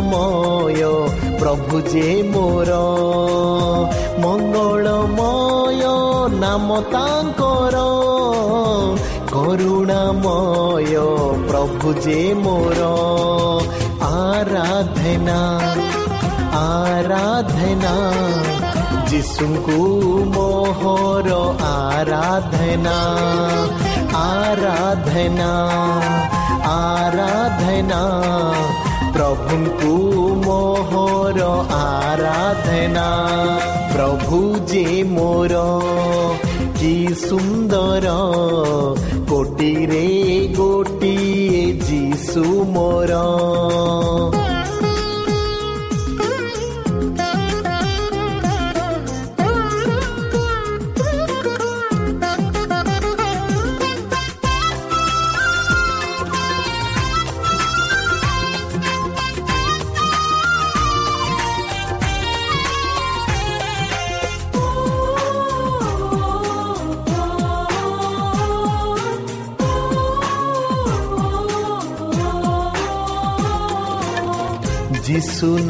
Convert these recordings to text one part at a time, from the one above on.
କରୁଣାମୟ ପ୍ରଭୁ ଯେ ମୋର ମଙ୍ଗଳମୟ ନାମ ତାଙ୍କର କରୁଣାମୟ ପ୍ରଭୁ ଯେ ମୋର ଆରାଧନା ଆରାଧନା ଯୀଶୁଙ୍କୁ ମୋହର ଆରାଧନା ଆରାଧନା ଆରାଧନା ପ୍ରଭୁଙ୍କୁ ମୋହର ଆରାଧନା। ପ୍ରଭୁ ଯେ ମୋର କି ସୁନ୍ଦର କୋଟିରେ ଗୋଟିଏ ଯୀଶୁ ମୋର।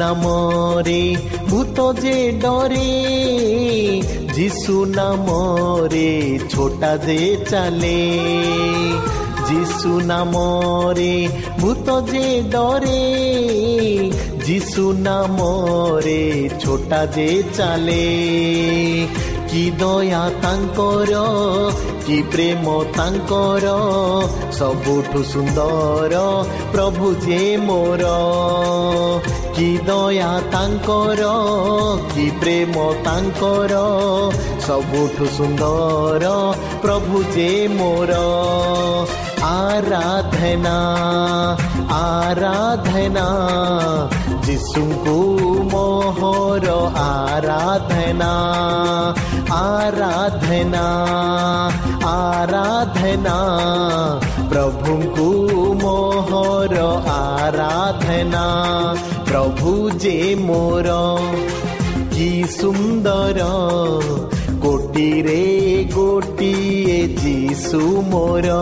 যিশু নামরে ভূত যে ডরে যিশু নামরে ছোটা যে চালে যিশু নামরে ভূত যে ডরে যিশু নামরে ছোটা যে চালে কি দয়া ତାଙ୍କର କି ପ୍ରେମ ତାଙ୍କର ସବୁଠୁ ସୁନ୍ଦର ପ୍ରଭୁ ଯେ ମୋର କି ଦୟା ତାଙ୍କର କି ପ୍ରେମ ତାଙ୍କର ସବୁଠୁ ସୁନ୍ଦର ପ୍ରଭୁ ଯେ ମୋର। ଆରାଧନା ଆରାଧନା ଯୀଶୁଙ୍କୁ ମୋହର ଆରାଧନା ଆରାଧନା ଆରାଧନା ପ୍ରଭୁଙ୍କୁ ମୋହର ଆରାଧନା। ପ୍ରଭୁ ଯେ ମୋର କି ସୁନ୍ଦର କୋଟିରେ ଗୋଟିଏ ଯୀଶୁ ମୋର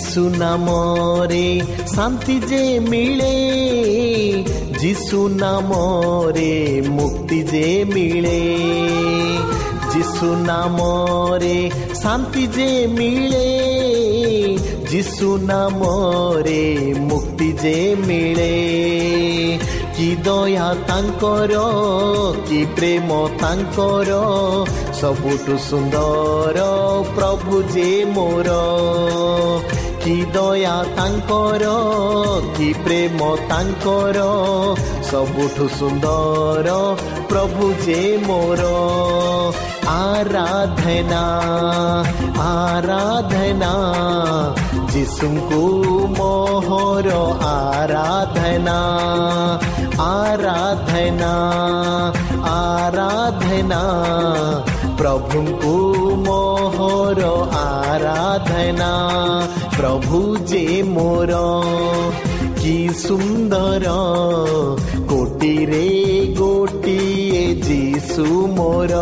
যিশু নামরে শান্তি যে মিলে যিশু নামরে মুক্তি যে মিলে যিশু নামরে শান্তি যে মিলে ଯୀଶୁ ନାମରେ ମୁକ୍ତି ଯେ ମିଳେ କି ଦୟା ତାଙ୍କର କି ପ୍ରେମ ତାଙ୍କର ସବୁଠୁ ସୁନ୍ଦର ପ୍ରଭୁ ଯେ ମୋର କି ଦୟା ତାଙ୍କର କି ପ୍ରେମ ତାଙ୍କର ସବୁଠୁ ସୁନ୍ଦର ପ୍ରଭୁ ଯେ ମୋର ଆରାଧନା ଆରାଧନା ଯୀଶୁଙ୍କୁ ମୋହର ଆରାଧନା ଆରାଧନା ଆରାଧନା ପ୍ରଭୁଙ୍କୁ ମୋହର ଆରାଧନା ପ୍ରଭୁ ଯେ ମୋର କି ସୁନ୍ଦର କୋଟିରେ ଗୋଟିଏ ଯୀଶୁ ମୋର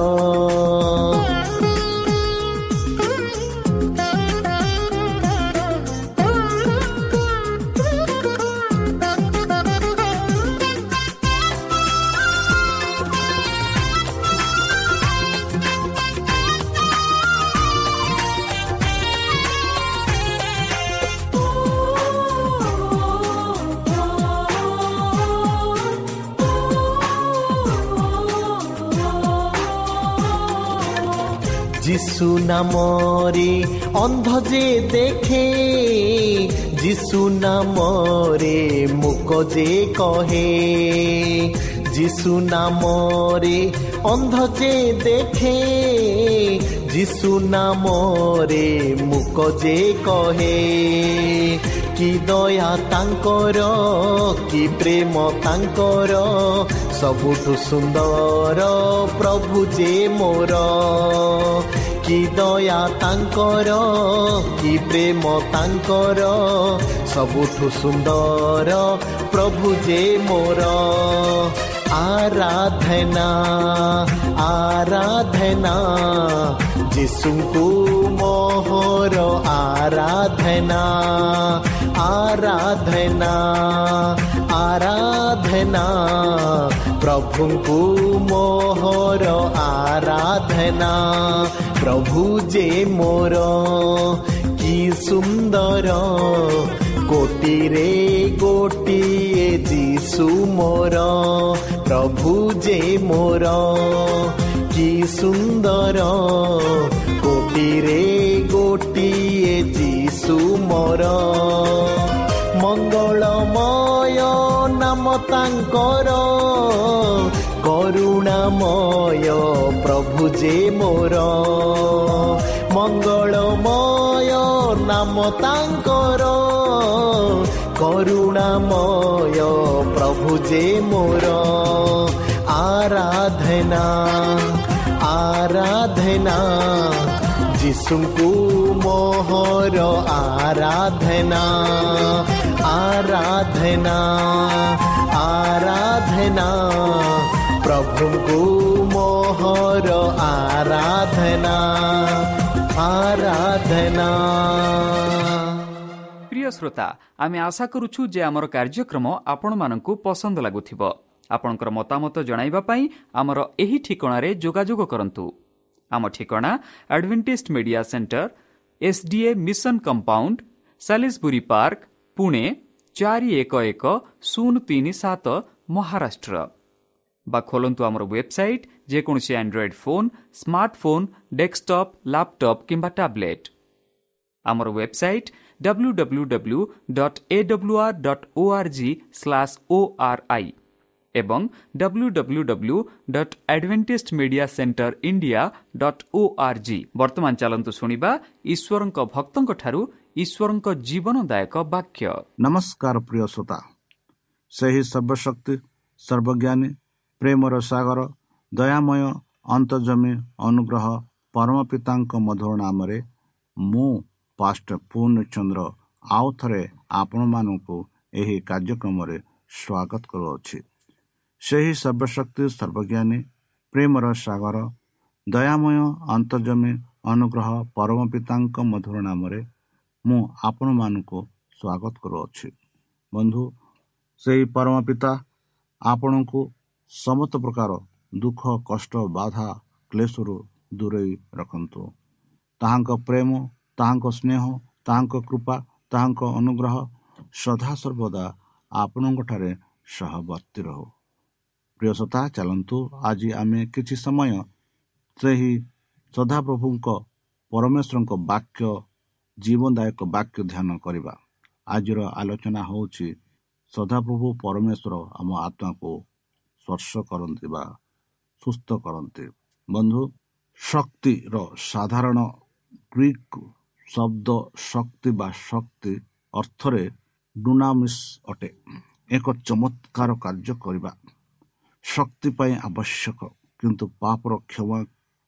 যিশু নামরে অন্ধ যে দেখে যিশু নামরে মুক যে কহে যিশু নামরে অন্ধ যে দেখে যিশু নামরে মুক যে কহে କି ଦୟା ତାଙ୍କର କି ପ୍ରେମ ତାଙ୍କର ସବୁଠୁ ସୁନ୍ଦର ପ୍ରଭୁ ଯେ ମୋର ଦୟା ତାଙ୍କର କି ପ୍ରେମ ତାଙ୍କର ସବୁଠୁ ସୁନ୍ଦର ପ୍ରଭୁ ଯେ ମୋର। ଆରାଧନା ଆରାଧନା ଯୀଶୁଙ୍କୁ ମୋହର ଆରାଧନା ଆରାଧନା ଆରାଧନା ପ୍ରଭୁଙ୍କୁ ମୋହର ଆରାଧନା। ପ୍ରଭୁ ଯେ ମୋର କି ସୁନ୍ଦର। କୋଟିରେ ଗୋଟିଏ ଯୀଶୁ ମୋର ପ୍ରଭୁ ଯେ ମୋର କି ସୁନ୍ଦର। କୋଟିରେ ଗୋଟିଏ ଯୀଶୁ ମୋର। ମଙ୍ଗଳମୟ ତାଙ୍କର କରୁଣାମୟ ପ୍ରଭୁ ଯେ ମୋର। ମଙ୍ଗଳମୟ ନାମ ତାଙ୍କର। କରୁଣାମୟ ପ୍ରଭୁ ଯେ ମୋର। ଆରାଧନା ଆରାଧନା ଯୀଶୁଙ୍କୁ ମୋହର ଆରାଧନା ଆରାଧନା ଆରାଧନା ପ୍ରଭୁଙ୍କୁ ମୋହର ଆରାଧନା ଆରାଧନା প্রিয় শ্রোতা আমি আশা করুছু যে আমার কার্যক্রম আপনার পসন্দ লাগুথিব ଆପଣଙ୍କର ମତାମତ ଜଣାଇବା ପାଇଁ ଆମର ଏହି ଠିକଣାରେ ଯୋଗାଯୋଗ କରନ୍ତୁ ଆମ ଠିକଣା Adventist media centre SDA mission compound Salisbury Park Pune ଚାରି ଏକ ଏକ ଶୂନ ତିନି ସାତ ମହାରାଷ୍ଟ୍ର ବା ଖୋଲନ୍ତୁ ଆମର ୱେବସାଇଟ୍ ଯେକୌଣସି android phone smartphone desktop laptop କିମ୍ବା ଟ୍ୟାବ୍ଲେଟ୍ ଆମର website W W W dot A W R dot O R G slash O R I ଏବଂ W W W dot Adventist media centre India dot O R G ବର୍ତ୍ତମାନ ଚାଲନ୍ତୁ ଶୁଣିବା ଈଶ୍ୱରଙ୍କ ଭକ୍ତଙ୍କଠାରୁ ଈଶ୍ୱରଙ୍କ ଜୀବନଦାୟକ ବାକ୍ୟ। ନମସ୍କାର ପ୍ରିୟ ଶ୍ରୋତା। ସେହି ସର୍ବଶକ୍ତି ସର୍ବଜ୍ଞାନୀ ପ୍ରେମର ସାଗର ଦୟାମୟ ଅନ୍ତର୍ଜମୀ ଅନୁଗ୍ରହ ପରମ ପିତାଙ୍କ ମଧୁର ନାମରେ ମୁଁ ପାଷ୍ଟ ପୂର୍ଣ୍ଣଚନ୍ଦ୍ର ଆଉ ଥରେ ଆପଣମାନଙ୍କୁ ଏହି କାର୍ଯ୍ୟକ୍ରମରେ ସ୍ୱାଗତ କରୁଅଛି। ସେହି ସର୍ବଶକ୍ତି ସର୍ବଜ୍ଞାନୀ ପ୍ରେମର ସାଗର ଦୟାମୟ ଅନ୍ତର୍ଜମୀ ଅନୁଗ୍ରହ ପରମ ପିତାଙ୍କ ମଧୁର ନାମରେ ମୁଁ ଆପଣମାନଙ୍କୁ ସ୍ୱାଗତ କରୁଅଛି। ବନ୍ଧୁ ସେହି ପରମ ପିତା ଆପଣଙ୍କୁ ସମସ୍ତ ପ୍ରକାର ଦୁଃଖ କଷ୍ଟ ବାଧା କ୍ଲେଶରୁ ଦୂରେଇ ରଖନ୍ତୁ। ତାହାଙ୍କ ପ୍ରେମ ତାହାଙ୍କ ସ୍ନେହ ତାହାଙ୍କ କୃପା ତାହାଙ୍କ ଅନୁଗ୍ରହ ସଦାସର୍ବଦା ଆପଣଙ୍କଠାରେ ସହବର୍ତ୍ତୀ ରହୁ। ପ୍ରିୟସତା ଚାଲନ୍ତୁ ଆଜି ଆମେ କିଛି ସମୟ ସେହି ସଦାପ୍ରଭୁଙ୍କ ପରମେଶ୍ୱରଙ୍କ ବାକ୍ୟ ଜୀବନଦାୟକ ବାକ୍ୟ ଧ୍ୟାନ କରିବା। ଆଜିର ଆଲୋଚନା ହେଉଛି ସଦାପ୍ରଭୁ ପରମେଶ୍ୱର ଆମ ଆତ୍ମାକୁ ସ୍ପର୍ଶ କରନ୍ତି ବା ସୁସ୍ଥ କରନ୍ତି। ବନ୍ଧୁ ଶକ୍ତିର ସାଧାରଣ ଗ୍ରୀକ୍ ଶବ୍ଦ ଶକ୍ତି ବା ଶକ୍ତି ଅର୍ଥରେ ଡୁନାମିସ୍ ଅଟେ। ଏକ ଚମତ୍କାର କାର୍ଯ୍ୟ କରିବା ଶକ୍ତି ପାଇଁ ଆବଶ୍ୟକ କିନ୍ତୁ ପାପର କ୍ଷମା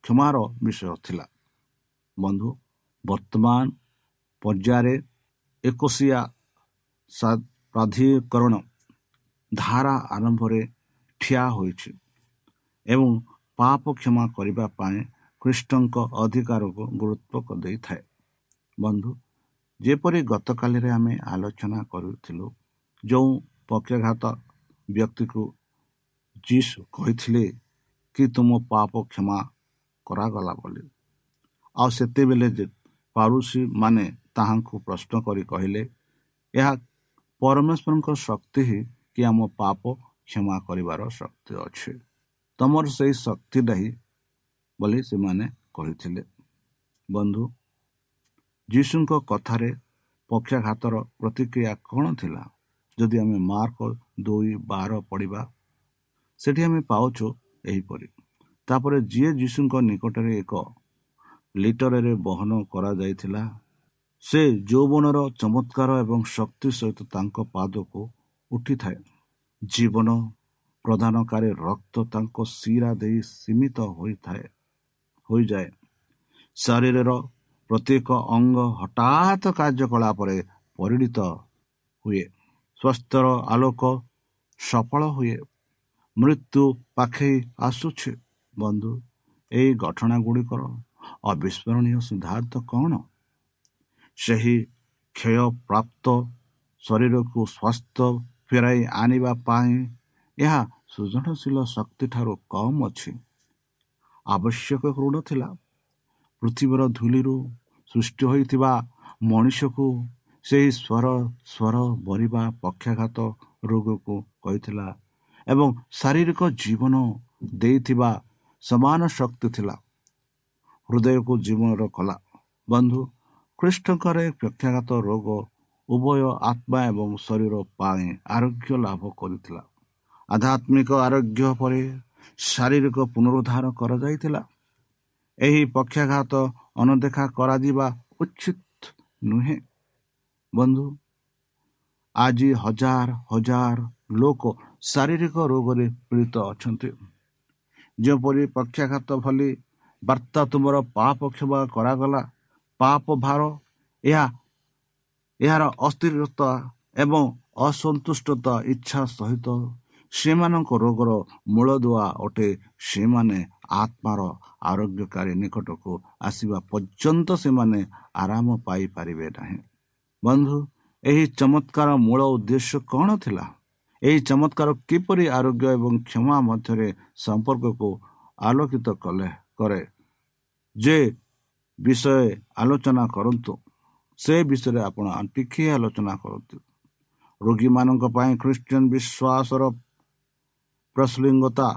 କ୍ଷମାର ବିଷୟ ଥିଲା। ବନ୍ଧୁ ବର୍ତ୍ତମାନ ପର୍ଯ୍ୟାୟରେ ଏକୋଶିଆ ପ୍ରାଧିକରଣ ଧାରା ଆରମ୍ଭରେ ଠିଆ ହୋଇଛି ଏବଂ ପାପ କ୍ଷମା କରିବା ପାଇଁ ଖ୍ରୀଷ୍ଟଙ୍କ ଅଧିକାରକୁ ଗୁରୁତ୍ୱ ଦେଇଥାଏ। ବନ୍ଧୁ ଯେପରି ଗତକାଲିରେ ଆମେ ଆଲୋଚନା କରୁଥିଲୁ ଯେଉଁ ପକ୍ଷଘାତ ବ୍ୟକ୍ତିକୁ ଯୀଶୁ କହିଥିଲେ କି ତୁମ ପାପ କ୍ଷମା କରାଗଲା ବୋଲି ଆଉ ସେତେବେଳେ ଯେ ତାହାଙ୍କୁ ପ୍ରଶ୍ନ କରି କହିଲେ ଏହା ପରମେଶ୍ୱରଙ୍କ ଶକ୍ତି ହିଁ କି ଆମ ପାପ କ୍ଷମା କରିବାର ଶକ୍ତି ଅଛି। ତମର ସେଇ ଶକ୍ତିଟା ହିଁ ବୋଲି ସେମାନେ କହିଥିଲେ। ବନ୍ଧୁ ଯୀଶୁଙ୍କ କଥାରେ ପକ୍ଷାଘାତର ପ୍ରତିକ୍ରିୟା କ'ଣ ଥିଲା? ଯଦି ଆମେ ମାର୍କ ଦୁଇ ବାର ପଢ଼ିବା ସେଠି ଆମେ ପାଉଛୁ ଏହିପରି। ତାପରେ ଯିଏ ଯୀଶୁଙ୍କ ନିକଟରେ ଏକ ଲିଟରରେ ବହନ କରାଯାଇଥିଲା ସେ ଯୌବନର ଚମତ୍କାର ଏବଂ ଶକ୍ତି ସହିତ ତାଙ୍କ ପାଦକୁ ଉଠିଥାଏ। ଜୀବନ ପ୍ରଦାନକାରୀ ରକ୍ତ ତାଙ୍କ ଶିରା ଦେଇ ସୀମିତ ହୋଇଥାଏ ହୋଇଯାଏ। ଶରୀରର ପ୍ରତ୍ୟେକ ଅଙ୍ଗ ହଠାତ୍ କାର୍ଯ୍ୟକଳାପରେ ପରିଣତ ହୁଏ। ସ୍ୱାସ୍ଥ୍ୟର ଆଲୋକ ସଫଳ ହୁଏ। ମୃତ୍ୟୁ ପାଖେଇ ଆସୁଛି। ବନ୍ଧୁ ଏହି ଘଟଣା ଗୁଡ଼ିକର ଅବିସ୍ମରଣୀୟ ସିଦ୍ଧାନ୍ତ କ'ଣ? ସେହି କ୍ଷୟ ପ୍ରାପ୍ତ ଶରୀରକୁ ସ୍ୱାସ୍ଥ୍ୟ ଫେରାଇ ଆଣିବା ପାଇଁ ଏହା ସୃଜନଶୀଳ ଶକ୍ତି ଠାରୁ କମ୍ ଅଛି। ଆବଶ୍ୟକ ଋଣ ଥିଲା। ପୃଥିବୀର ଧୂଳିରୁ ସୃଷ୍ଟି ହୋଇଥିବା ମଣିଷକୁ ସେହି ସ୍ୱର ସ୍ୱର ବରିବା ପକ୍ଷାଘାତ ରୋଗକୁ କହିଥିଲା ଏବଂ ଶାରୀରିକ ଜୀବନ ଦେଇଥିବା ସମାନ ଶକ୍ତି ଥିଲା। ହୃଦୟକୁ ଜୀବନର କଲା। ବନ୍ଧୁ ଖ୍ରୀଷ୍ଟଙ୍କର ପ୍ରତ୍ୟାଘାତ ରୋଗ ଉଭୟ ଆତ୍ମା ଏବଂ ଶରୀର ପାଇଁ ଆରୋଗ୍ୟ ଲାଭ କରିଥିଲା। ଆଧ୍ୟାତ୍ମିକ ଆରୋଗ୍ୟ ପରେ ଶାରୀରିକ ପୁନରୁଦ୍ଧାର କରାଯାଇଥିଲା। ଏହି ପକ୍ଷାଘାତ ଅନଦେଖା କରାଯିବା ଉଚିତ ନୁହେଁ। ବନ୍ଧୁ ଆଜି ହଜାର ହଜାର ଲୋକ ଶାରୀରିକ ରୋଗରେ ପୀଡ଼ିତ ଅଛନ୍ତି। ଯେପରି ପକ୍ଷାଘାତ ଭଳି ବାର୍ତ୍ତା ତୁମର ପାପ କ୍ଷମା କରାଗଲା ପାପ ଭାର ଏହା ଏହାର ଅସ୍ଥିରତା ଏବଂ ଅସନ୍ତୁଷ୍ଟତା ଇଚ୍ଛା ସହିତ ସେମାନଙ୍କ ରୋଗର ମୂଳଦୁଆ ଅଟେ। ସେମାନେ ଆତ୍ମାର ଆରୋଗ୍ୟକାରୀ ନିକଟକୁ ଆସିବା ପର୍ଯ୍ୟନ୍ତ ସେମାନେ ଆରାମ ପାଇପାରିବେ ନାହିଁ। ବନ୍ଧୁ ଏହି ଚମତ୍କାର ମୂଳ ଉଦ୍ଦେଶ୍ୟ କ'ଣ ଥିଲା? ଏହି ଚମତ୍କାର କିପରି ଆରୋଗ୍ୟ ଏବଂ କ୍ଷମା ମଧ୍ୟରେ ସମ୍ପର୍କକୁ ଆଲୋକିତ କଲେ କରେ? ଯେ ବିଷୟ ଆଲୋଚନା କରନ୍ତୁ। ସେ ବିଷୟରେ ଆପଣ ଟିକିଏ ଆଲୋଚନା କରନ୍ତୁ। ରୋଗୀମାନଙ୍କ ପାଇଁ ଖ୍ରୀଷ୍ଟିଆନ ବିଶ୍ୱାସର ପ୍ରସଲିଙ୍ଗତା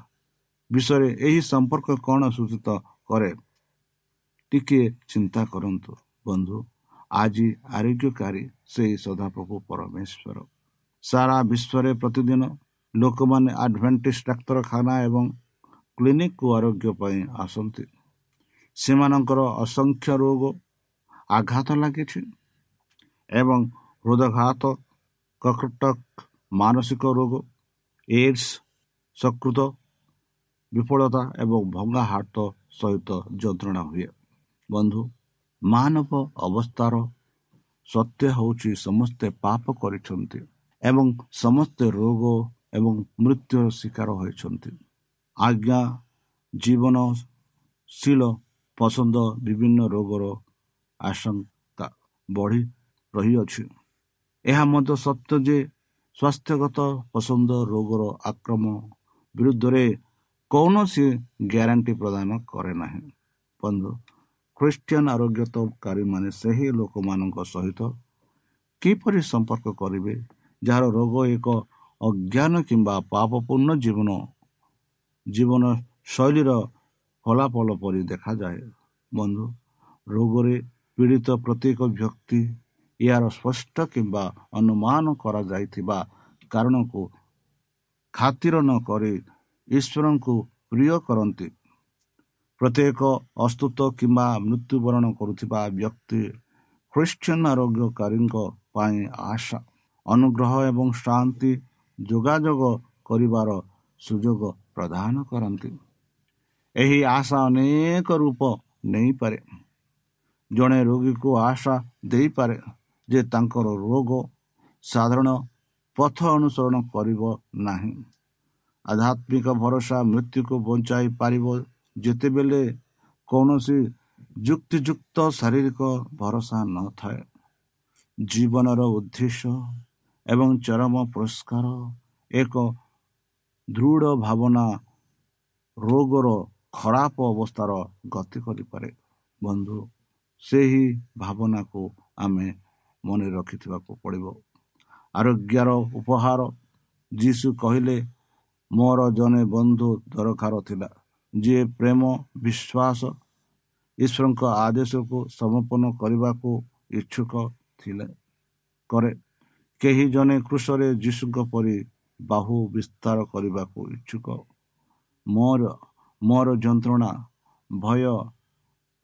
ବିଷୟରେ ଏହି ସମ୍ପର୍କ କ'ଣ ସୂଚିତ କରେ? ଟିକିଏ ଚିନ୍ତା କରନ୍ତୁ। ବନ୍ଧୁ ଆଜି ଆରୋଗ୍ୟକାରୀ ସେହି ସଦାପ୍ରଭୁ ପରମେଶ୍ୱର। ସାରା ବିଶ୍ୱରେ ପ୍ରତିଦିନ ଲୋକମାନେ ଆଡ଼ଭେଣ୍ଟିସ୍ ଡାକ୍ତରଖାନା ଏବଂ କ୍ଲିନିକକୁ ଆରୋଗ୍ୟ ପାଇଁ ଆସନ୍ତି। ସେମାନଙ୍କର ଅସଂଖ୍ୟ ରୋଗ ଆଘାତ ଲାଗିଛି ଏବଂ ହୃଦଘାତ କକଟକ ମାନସିକ ରୋଗ ଏଡ୍ସ ସକୃତ ବିଫଳତା ଏବଂ ଭଙ୍ଗା ହାତ ସହିତ ଯନ୍ତ୍ରଣା ହୁଏ। ବନ୍ଧୁ ମାନବ ଅବସ୍ଥାର ସତ୍ୟ ହେଉଛି ସମସ୍ତେ ପାପ କରିଛନ୍ତି ଏବଂ ସମସ୍ତେ ରୋଗ ଏବଂ ମୃତ୍ୟୁର ଶିକାର ହୋଇଛନ୍ତି। ଆଜ୍ଞା ଜୀବନଶୀଳ ପସନ୍ଦ ବିଭିନ୍ନ ରୋଗର ଆଶଙ୍କା ବଢ଼ି ରହିଅଛି। ଏହା ମଧ୍ୟ ସତ୍ୟ ଯେ ସ୍ୱାସ୍ଥ୍ୟଗତ ପସନ୍ଦ ରୋଗର ଆକ୍ରମଣ ବିରୁଦ୍ଧରେ କୌଣସି ଗ୍ୟାରେଣ୍ଟି ପ୍ରଦାନ କରେ ନାହିଁ। ବନ୍ଧୁ ଖ୍ରୀଷ୍ଟିଆନ ଆରୋଗ୍ୟତକାରୀମାନେ ସେହି ଲୋକମାନଙ୍କ ସହିତ କିପରି ସମ୍ପର୍କ କରିବେ ଯାହାର ରୋଗ ଏକ ଅଜ୍ଞାନ କିମ୍ବା ପାପପୂର୍ଣ୍ଣ ଜୀବନ ଜୀବନ ଶୈଳୀର ଫଳାଫଳ ପରି ଦେଖାଯାଏ ବନ୍ଧୁ ରୋଗରେ ପୀଡ଼ିତ ପ୍ରତ୍ୟେକ ବ୍ୟକ୍ତି ଏହାର ସ୍ପଷ୍ଟ କିମ୍ବା ଅନୁମାନ କରାଯାଇଥିବା କାରଣକୁ ଖାତିର ନ କରି ଈଶ୍ୱରଙ୍କୁ ପ୍ରିୟ କରନ୍ତି ପ୍ରତ୍ୟେକ ଅସ୍ତୁତ କିମ୍ବା ମୃତ୍ୟୁବରଣ କରୁଥିବା ବ୍ୟକ୍ତି ଖ୍ରୀଷ୍ଟିଆନ ଆରୋଗ୍ୟକାରୀଙ୍କ ପାଇଁ ଆଶା ଅନୁଗ୍ରହ ଏବଂ ଶାନ୍ତି ଯୋଗାଯୋଗ କରିବାର ସୁଯୋଗ ପ୍ରଦାନ କରନ୍ତି ଏହି ଆଶା ଅନେକ ରୂପ ନେଇପାରେ। ଜଣେ ରୋଗୀକୁ ଆଶା ଦେଇପାରେ ଯେ ତାଙ୍କର ରୋଗ ସାଧାରଣ ପଥ ଅନୁସରଣ କରିବ ନାହିଁ। ଆଧ୍ୟାତ୍ମିକ ଭରସା ମୃତ୍ୟୁକୁ ବଞ୍ଚାଇ ପାରିବ ଯେତେବେଳେ କୌଣସି ଯୁକ୍ତିଯୁକ୍ତ ଶାରୀରିକ ଭରସା ନଥାଏ। ଜୀବନର ଉଦ୍ଦେଶ୍ୟ ଏବଂ ଚରମ ପୁରସ୍କାର ଏକ ଦୃଢ଼ ଭାବନା ରୋଗର ଖରାପ ଅବସ୍ଥାର ଗତି କରିପାରେ। ବନ୍ଧୁ ସେହି ଭାବନାକୁ ଆମେ ମନେ ରଖିଥିବାକୁ ପଡ଼ିବ। ଆରୋଗ୍ୟର ଉପହାର ଯୀଶୁ କହିଲେ ମୋର ଜଣେ ବନ୍ଧୁ ଦରକାର ଥିଲା ଯିଏ ପ୍ରେମ ବିଶ୍ୱାସ ଈଶ୍ୱରଙ୍କ ଆଦେଶକୁ ସମର୍ପଣ କରିବାକୁ ଇଚ୍ଛୁକ ଥିଲେ କରେ। କେହି ଜଣେ କୃଷରେ ଯୀଶୁଙ୍କ ପରି ବାହୁ ବିସ୍ତାର କରିବାକୁ ଇଚ୍ଛୁକ। ମୋର ମୋର ଯନ୍ତ୍ରଣା ଭୟ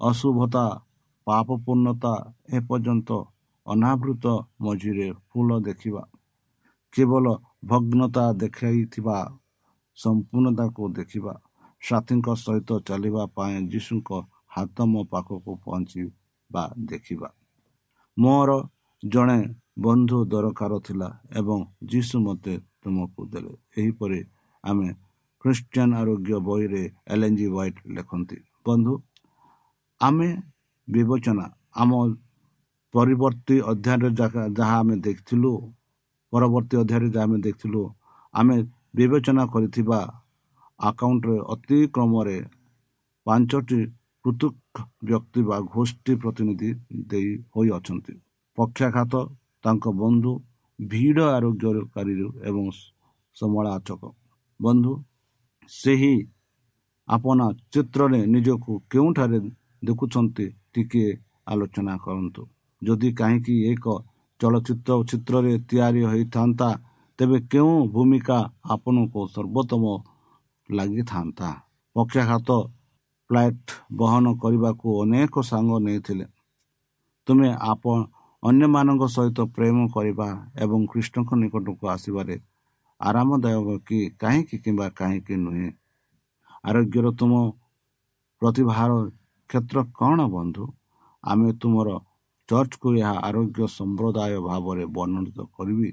ଅଶୁଭତା ପାପପୂର୍ଣ୍ଣତା ଏପର୍ଯ୍ୟନ୍ତ ଅନାବୃତ ମଝିରେ ଫୁଲ ଦେଖିବା। କେବଳ ଭଗ୍ନତା ଦେଖାଇଥିବା ସମ୍ପୂର୍ଣ୍ଣତାକୁ ଦେଖିବା। ସାଥୀଙ୍କ ସହିତ ଚାଲିବା ପାଇଁ ଯୀଶୁଙ୍କ ହାତ ମୋ ପାଖକୁ ପହଞ୍ଚିବା ଦେଖିବା। ମୋର ଜଣେ ବନ୍ଧୁ ଦରକାର ଥିଲା ଏବଂ ଯୀଶୁ ମୋତେ ତୁମକୁ ଦେଲେ। ଏହିପରି ଆମେ ଖ୍ରୀଷ୍ଟିଆନ ଆରୋଗ୍ୟ ବହିରେ ଏଲ୍ ଏନ୍ ଜି ହ୍ୱାଇଟ୍ ଲେଖନ୍ତି ବନ୍ଧୁ ଆମେ ବିବେଚନା ଆମ ପରିବର୍ତ୍ତୀ ଅଧ୍ୟାୟରେ ଯାହା ଆମେ ଦେଖିଥିଲୁ ପରବର୍ତ୍ତୀ ଅଧ୍ୟାୟରେ ଯାହା ଆମେ ଦେଖିଥିଲୁ ଆମେ ବିବେଚନା କରିଥିବା ଆକାଉଣ୍ଟରେ ଅତିକ୍ରମରେ ପାଞ୍ଚଟି ପୃଥକ ବ୍ୟକ୍ତି ବା ଗୋଷ୍ଠୀ ପ୍ରତିନିଧି ଦେଇ ହୋଇଅଛନ୍ତି ପକ୍ଷାଘାତ ତାଙ୍କ ବନ୍ଧୁ ଭିଡ଼ ଆରୋଗ୍ୟକାରୀ ଏବଂ ସମାଲୋଚକ ବନ୍ଧୁ ସେହି ଆପଣା ଚିତ୍ରରେ ନିଜକୁ କେଉଁଠାରେ ଦେଖୁଛନ୍ତି ଟିକିଏ ଆଲୋଚନା କରନ୍ତୁ। ଯଦି କାହିଁକି ଏକ ଚଳଚ୍ଚିତ୍ର ଚିତ୍ରରେ ତିଆରି ହୋଇଥାନ୍ତା ତେବେ କେଉଁ ଭୂମିକା ଆପଣଙ୍କୁ ସର୍ବୋତ୍ତମ ଲାଗିଥାନ୍ତା? ପକ୍ଷାଘାତ ଫ୍ଲାଇଟ୍ ବହନ କରିବାକୁ ଅନେକ ସାଙ୍ଗ ନେଇଥିଲେ। ତୁମେ ଆପଣ ଅନ୍ୟମାନଙ୍କ ସହିତ ପ୍ରେମ କରିବା ଏବଂ କୃଷ୍ଣଙ୍କ ନିକଟକୁ ଆସିବାରେ ଆରାମଦାୟକ କି କାହିଁକି କିମ୍ବା କାହିଁକି ନୁହେଁ? ଆରୋଗ୍ୟର ତୁମ ପ୍ରତିଭାର କ୍ଷେତ୍ର କ'ଣ ବନ୍ଧୁ? ଆମେ ତୁମର ଚର୍ଚ୍ଚକୁ ଏହା ଆରୋଗ୍ୟ ସମ୍ପ୍ରଦାୟ ଭାବରେ ବର୍ଣ୍ଣିତ କରିବି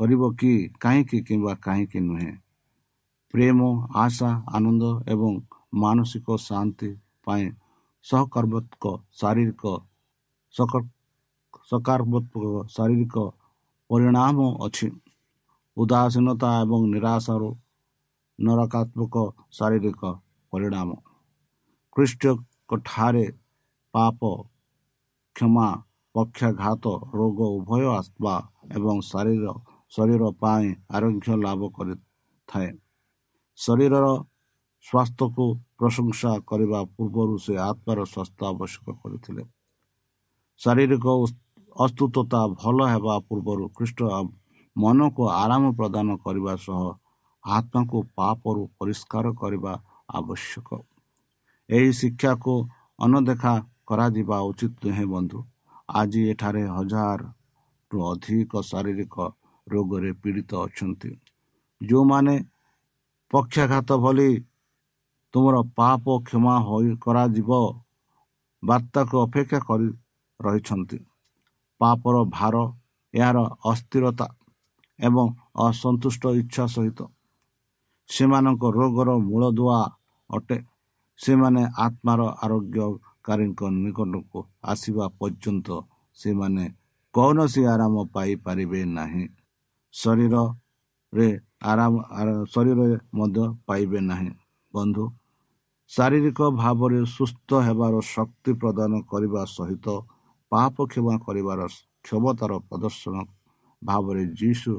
କରିବ କି କାହିଁକି କିମ୍ବା କାହିଁକି ନୁହେଁ? ପ୍ରେମ ଆଶା ଆନନ୍ଦ ଏବଂ ମାନସିକ ଶାନ୍ତି ପାଇଁ ସହକର୍ମତ୍ମକ ଶାରୀରିକ ସକାରାତ୍ମକ ଶାରୀରିକ ପରିଣାମ ଅଛି। ଉଦାସୀନତା ଏବଂ ନିରାଶାରୁ ନରକାତ୍ମକ ଶାରୀରିକ ପରିଣାମ। ଖ୍ରୀଷ୍ଟଙ୍କଠାରେ ପାପ କ୍ଷମା ପକ୍ଷାଘାତ ରୋଗ ଉଭୟ ଆତ୍ମା ଏବଂ ଶରୀର ଶରୀର ପାଇଁ ଆରୋଗ୍ୟ ଲାଭ କରିଥାଏ। ଶରୀରର ସ୍ୱାସ୍ଥ୍ୟକୁ ପ୍ରଶଂସା କରିବା ପୂର୍ବରୁ ସେ ଆତ୍ମାର ସ୍ୱାସ୍ଥ୍ୟ ଆବଶ୍ୟକ କରିଥିଲେ। ଶାରୀରିକ ଅସ୍ତୁତା ଭଲ ହେବା ପୂର୍ବରୁ ଖ୍ରୀଷ୍ଟ ମନକୁ ଆରାମ ପ୍ରଦାନ କରିବା ସହ ଆତ୍ମାକୁ ପାପରୁ ପରିଷ୍କାର କରିବା ଆବଶ୍ୟକ। ଏହି ଶିକ୍ଷାକୁ ଅନଦେଖା କରାଯିବା ଉଚିତ ନୁହେଁ ବନ୍ଧୁ। ଆଜି ଏଠାରେ ହଜାରରୁ ଅଧିକ ଶାରୀରିକ ରୋଗରେ ପୀଡ଼ିତ ଅଛନ୍ତି। ଯେଉଁମାନେ ପକ୍ଷାଘାତ ଭଳି ତୁମର ପାପ କ୍ଷମା ହୋଇ କରାଯିବ ବାର୍ତ୍ତାକୁ ଅପେକ୍ଷା କରି ରହିଛନ୍ତି। ପାପର ଭାର ଏହାର ଅସ୍ଥିରତା ଏବଂ ଅସନ୍ତୁଷ୍ଟ ଇଚ୍ଛା ସହିତ ସେମାନଙ୍କ ରୋଗର ମୂଳଦୁଆ ଅଟେ। ସେମାନେ ଆତ୍ମାର ଆରୋଗ୍ୟକାରୀଙ୍କ ନିକଟକୁ ଆସିବା ପର୍ଯ୍ୟନ୍ତ ସେମାନେ କୌଣସି ଆରାମ ପାଇପାରିବେ ନାହିଁ। ଶରୀରରେ ଆରାମ ଶରୀରରେ ମଧ୍ୟ ପାଇବେ ନାହିଁ। ବନ୍ଧୁ ଶାରୀରିକ ଭାବରେ ସୁସ୍ଥ ହେବାର ଶକ୍ତି ପ୍ରଦାନ କରିବା ସହିତ ପାପ କ୍ଷମା କରିବାର କ୍ଷମତାର ପ୍ରଦର୍ଶନ ଭାବରେ ଯୀଶୁ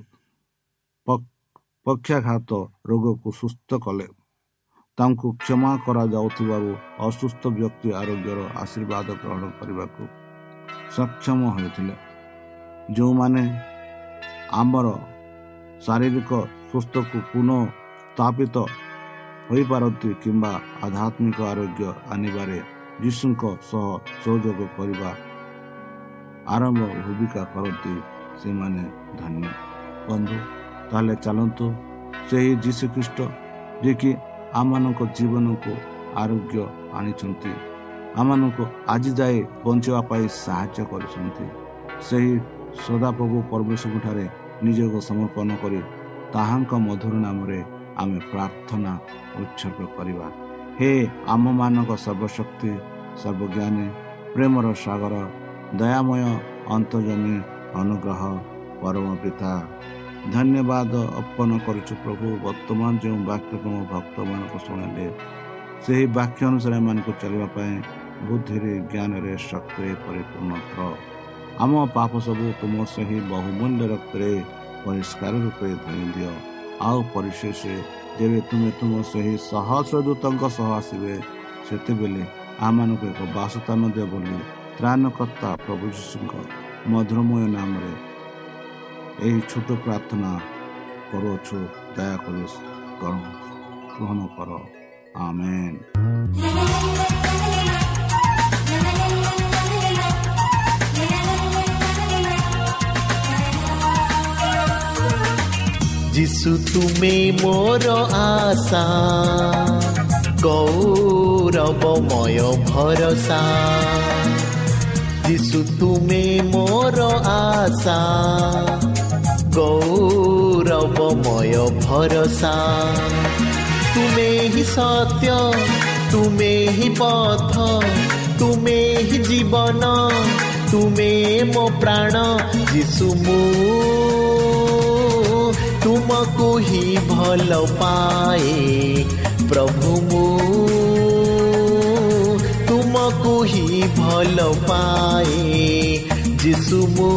ପକ୍ଷାଘାତ ରୋଗକୁ ସୁସ୍ଥ କଲେ। ତାଙ୍କୁ କ୍ଷମା କରାଯାଉଥିବାରୁ ଅସୁସ୍ଥ ବ୍ୟକ୍ତି ଆରୋଗ୍ୟର ଆଶୀର୍ବାଦ ଗ୍ରହଣ କରିବାକୁ ସକ୍ଷମ ହୋଇଥିଲେ। ଯେଉଁମାନେ ଆମର ଶାରୀରିକ ସୁସ୍ଥକୁ ପୁନଃ ସ୍ଥାପିତ ହୋଇପାରନ୍ତି କିମ୍ବା ଆଧ୍ୟାତ୍ମିକ ଆରୋଗ୍ୟ ଆଣିବାରେ ଯୀଶୁଙ୍କ ସହ ସହଯୋଗ କରିବା ଆରମ୍ଭ ଭୂମିକା କରନ୍ତି ସେମାନେ ଧନ୍ୟ। ବନ୍ଧୁ ତାହେଲେ ଚାଲନ୍ତୁ ସେହି ଯୀଶୁଖ୍ରୀଷ୍ଟ ଯିଏକି ଆମମାନଙ୍କ ଜୀବନକୁ ଆରୋଗ୍ୟ ଆଣିଛନ୍ତି ଆମମାନଙ୍କୁ ଆଜି ଯାଏ ବଞ୍ଚିବା ପାଇଁ ସାହାଯ୍ୟ କରିଛନ୍ତି ସେହି ସଦାପ୍ରଭୁ ପରମେଶ୍ୱରଙ୍କଠାରେ ନିଜକୁ ସମର୍ପଣ କରି ତାହାଙ୍କ ମଧୁର ନାମରେ ଆମେ ପ୍ରାର୍ଥନା ଉତ୍ସର୍ଗ କରିବା। ହେ ଆମମାନଙ୍କ ସର୍ବଶକ୍ତି ସର୍ବଜ୍ଞାନୀ ପ୍ରେମର ସାଗର ଦୟାମୟ ଅନ୍ତର୍ଜମୀ ଅନୁଗ୍ରହ ପରମ ପିତା ଧନ୍ୟବାଦ ଅର୍ପଣ କରୁଛୁ ପ୍ରଭୁ। ବର୍ତ୍ତମାନ ଯେଉଁ ବାକ୍ୟ ତୁମ ଭକ୍ତମାନଙ୍କୁ ଶୁଣିଲେ ସେହି ବାକ୍ୟ ଅନୁସାରେ ଏମାନଙ୍କୁ ଚାଲିବା ପାଇଁ ବୁଦ୍ଧିରେ ଜ୍ଞାନରେ ଶକ୍ତିରେ ପରିପୂର୍ଣ୍ଣ କର। ଆମ ପାପ ସବୁ ତୁମ ସେହି ବହୁମୂଲ୍ୟ ରକ୍ତରେ ପରିଷ୍କାର ରୂପେ ଧରି ଦିଅ। ଆଉ ପରିଶେଷ ଯେବେ ତୁମେ ତୁମ ସେହି ସହସ୍ର ଦୂତଙ୍କ ସହ ଆସିବେ ସେତେବେଳେ ଆମମାନଙ୍କୁ ଏକ ବାସସ୍ଥାନ ଦିଅ ବୋଲି ତ୍ରାଣକର୍ତ୍ତା ପ୍ରଭୁ ଯୀଶୁଙ୍କ ମଧୁରମୟ ନାମରେ ଏହି ଛୋଟ ପ୍ରାର୍ଥନା କରୁଅଛୁ ଦୟାକରି ଗ୍ରହଣ କର ଆମେନ୍ যিশু তুমি মোর আশা গৌরবময় ভরসা दिशु तुम्हें मोर आशा, गौरवमय भरसा। तुमे ही सत्य, तुमे ही पथ तुम्हें ही जीवन तुम्हें मो प्राण जीशु मु। तुमको ही भल पाए प्रभु मू। ତୁମକୁ ହିଁ ଭଲ ପାଏ ଯିଶୁ ମୁଁ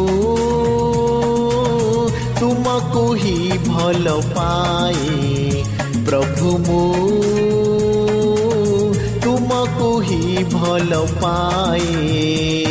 ତୁମକୁ ହିଁ ଭଲ ପାଏ ପ୍ରଭୁ ମୁଁ ତୁମକୁ ହିଁ ଭଲ ପାଏ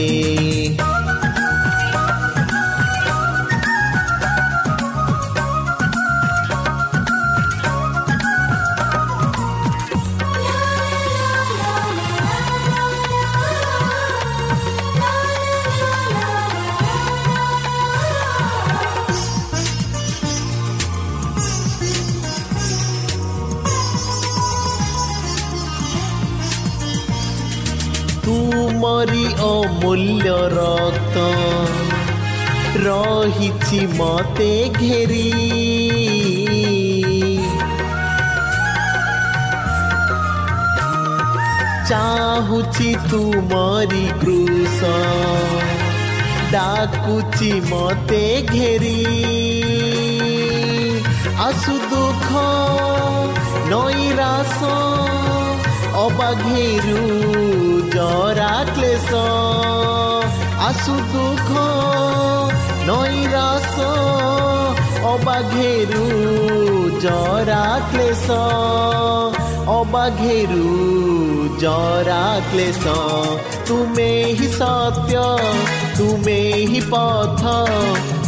ତୁମରି ଅମୂଲ୍ୟ ରକ୍ତ ରହିଛି ମତେ ଘେରି ଚାହୁଛି ତୁମରି କୃଷ ଡାକୁଛି ମତେ ଘେରି ଆସୁ ଦୁଃଖ ନଈରାସ অবাঘেরু জরা ক্লেশ আসু দুঃখ নৈরাস অবাঘেরু জরা ক্লেশ অবাঘেরু জরা ক্লেশ তুমে হি সত্য তুমে হি পথ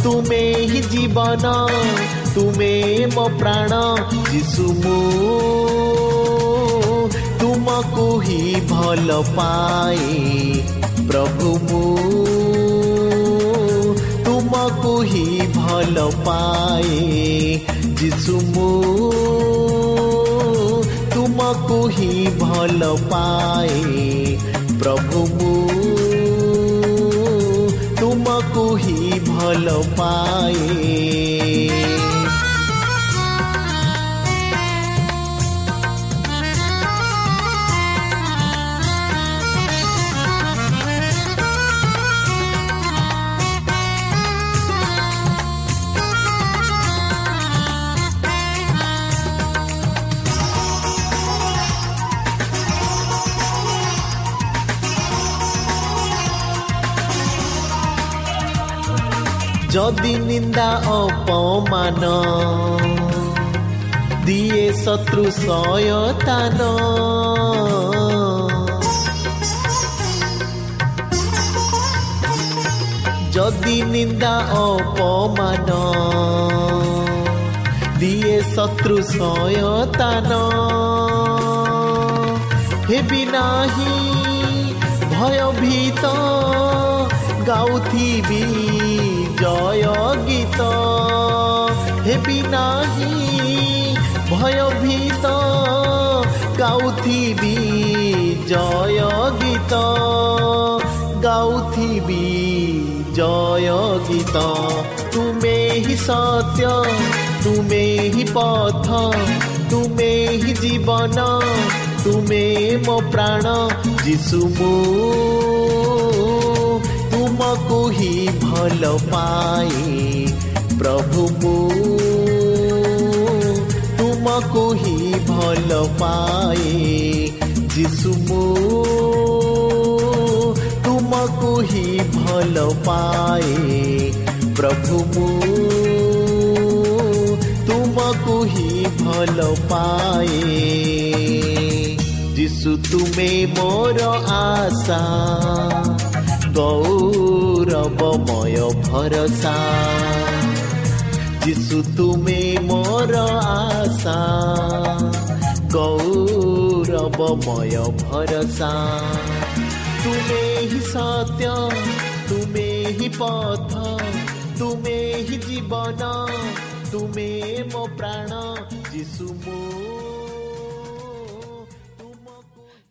তুমে হি জীবন তুমে মো প্রাণ যিশু মু ତୁମକୁ ହିଁ ଭଲ ପାଏ ପ୍ରଭୁ ମୁଁ ତୁମକୁ ହିଁ ଭଲ ପାଏ ଯିଶୁ ମୁଁ ତୁମକୁ ହିଁ ଭଲ ପାଏ নিন্দা অপমান। দিয়ে শত্রু সয়তান যদি নিন্দা অপমান। দিয়ে শত্রু সয়তান হেবি নাহি, ভয়ভীত গাউথিবি জয় গীত হে বিনাহি ভয়ভীত গাউথিবি জয় গীত গাউথিবি জয় গীত তুমি হি সত্য তুমি হি পথ তুমি হি জীবন তুমি মো প্রাণ যিসু মু ତୁମକୁ ହିଁ ଭଲ ପାଏ ପ୍ରଭୁ ମୁଁ ତୁମକୁ ହିଁ ଭଲ ପାଏ ଯିଶୁ ମୁଁ ତୁମକୁ ହିଁ ଭଲ ପାଏ ପ୍ରଭୁ ମୁଁ ତୁମକୁ ହିଁ ଭଲ ପାଏ ଯିଶୁ ତୁମେ ମୋର ଆଶା ଗୌରବମୟ ଭରସା। ଯିଶୁ ତୁମେ ମୋର ଆଶା। ଗୌରବମୟ ଭରସା। ତୁମେ ହିଁ ସତ୍ୟ ତୁମେ ହିଁ ପଥ ତୁମେ ହିଁ ଜୀବନ ତୁମେ ମୋ ପ୍ରାଣ ଯିଶୁ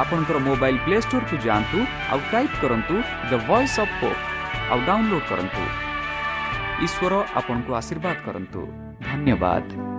ଆପଣଙ୍କର ମୋବାଇଲ ପ୍ଲେ ଷ୍ଟୋରକୁ ଯାଆନ୍ତୁ ଆଉ ଟାଇପ୍ କରନ୍ତୁ ଦ ଭଏସ୍ ଅଫ୍ ହୋପ୍ ଆଉ ଡାଉନଲୋଡ୍ କରନ୍ତୁ। ଈଶ୍ୱର ଆପଣଙ୍କୁ ଆଶୀର୍ବାଦ କରନ୍ତୁ। ଧନ୍ୟବାଦ।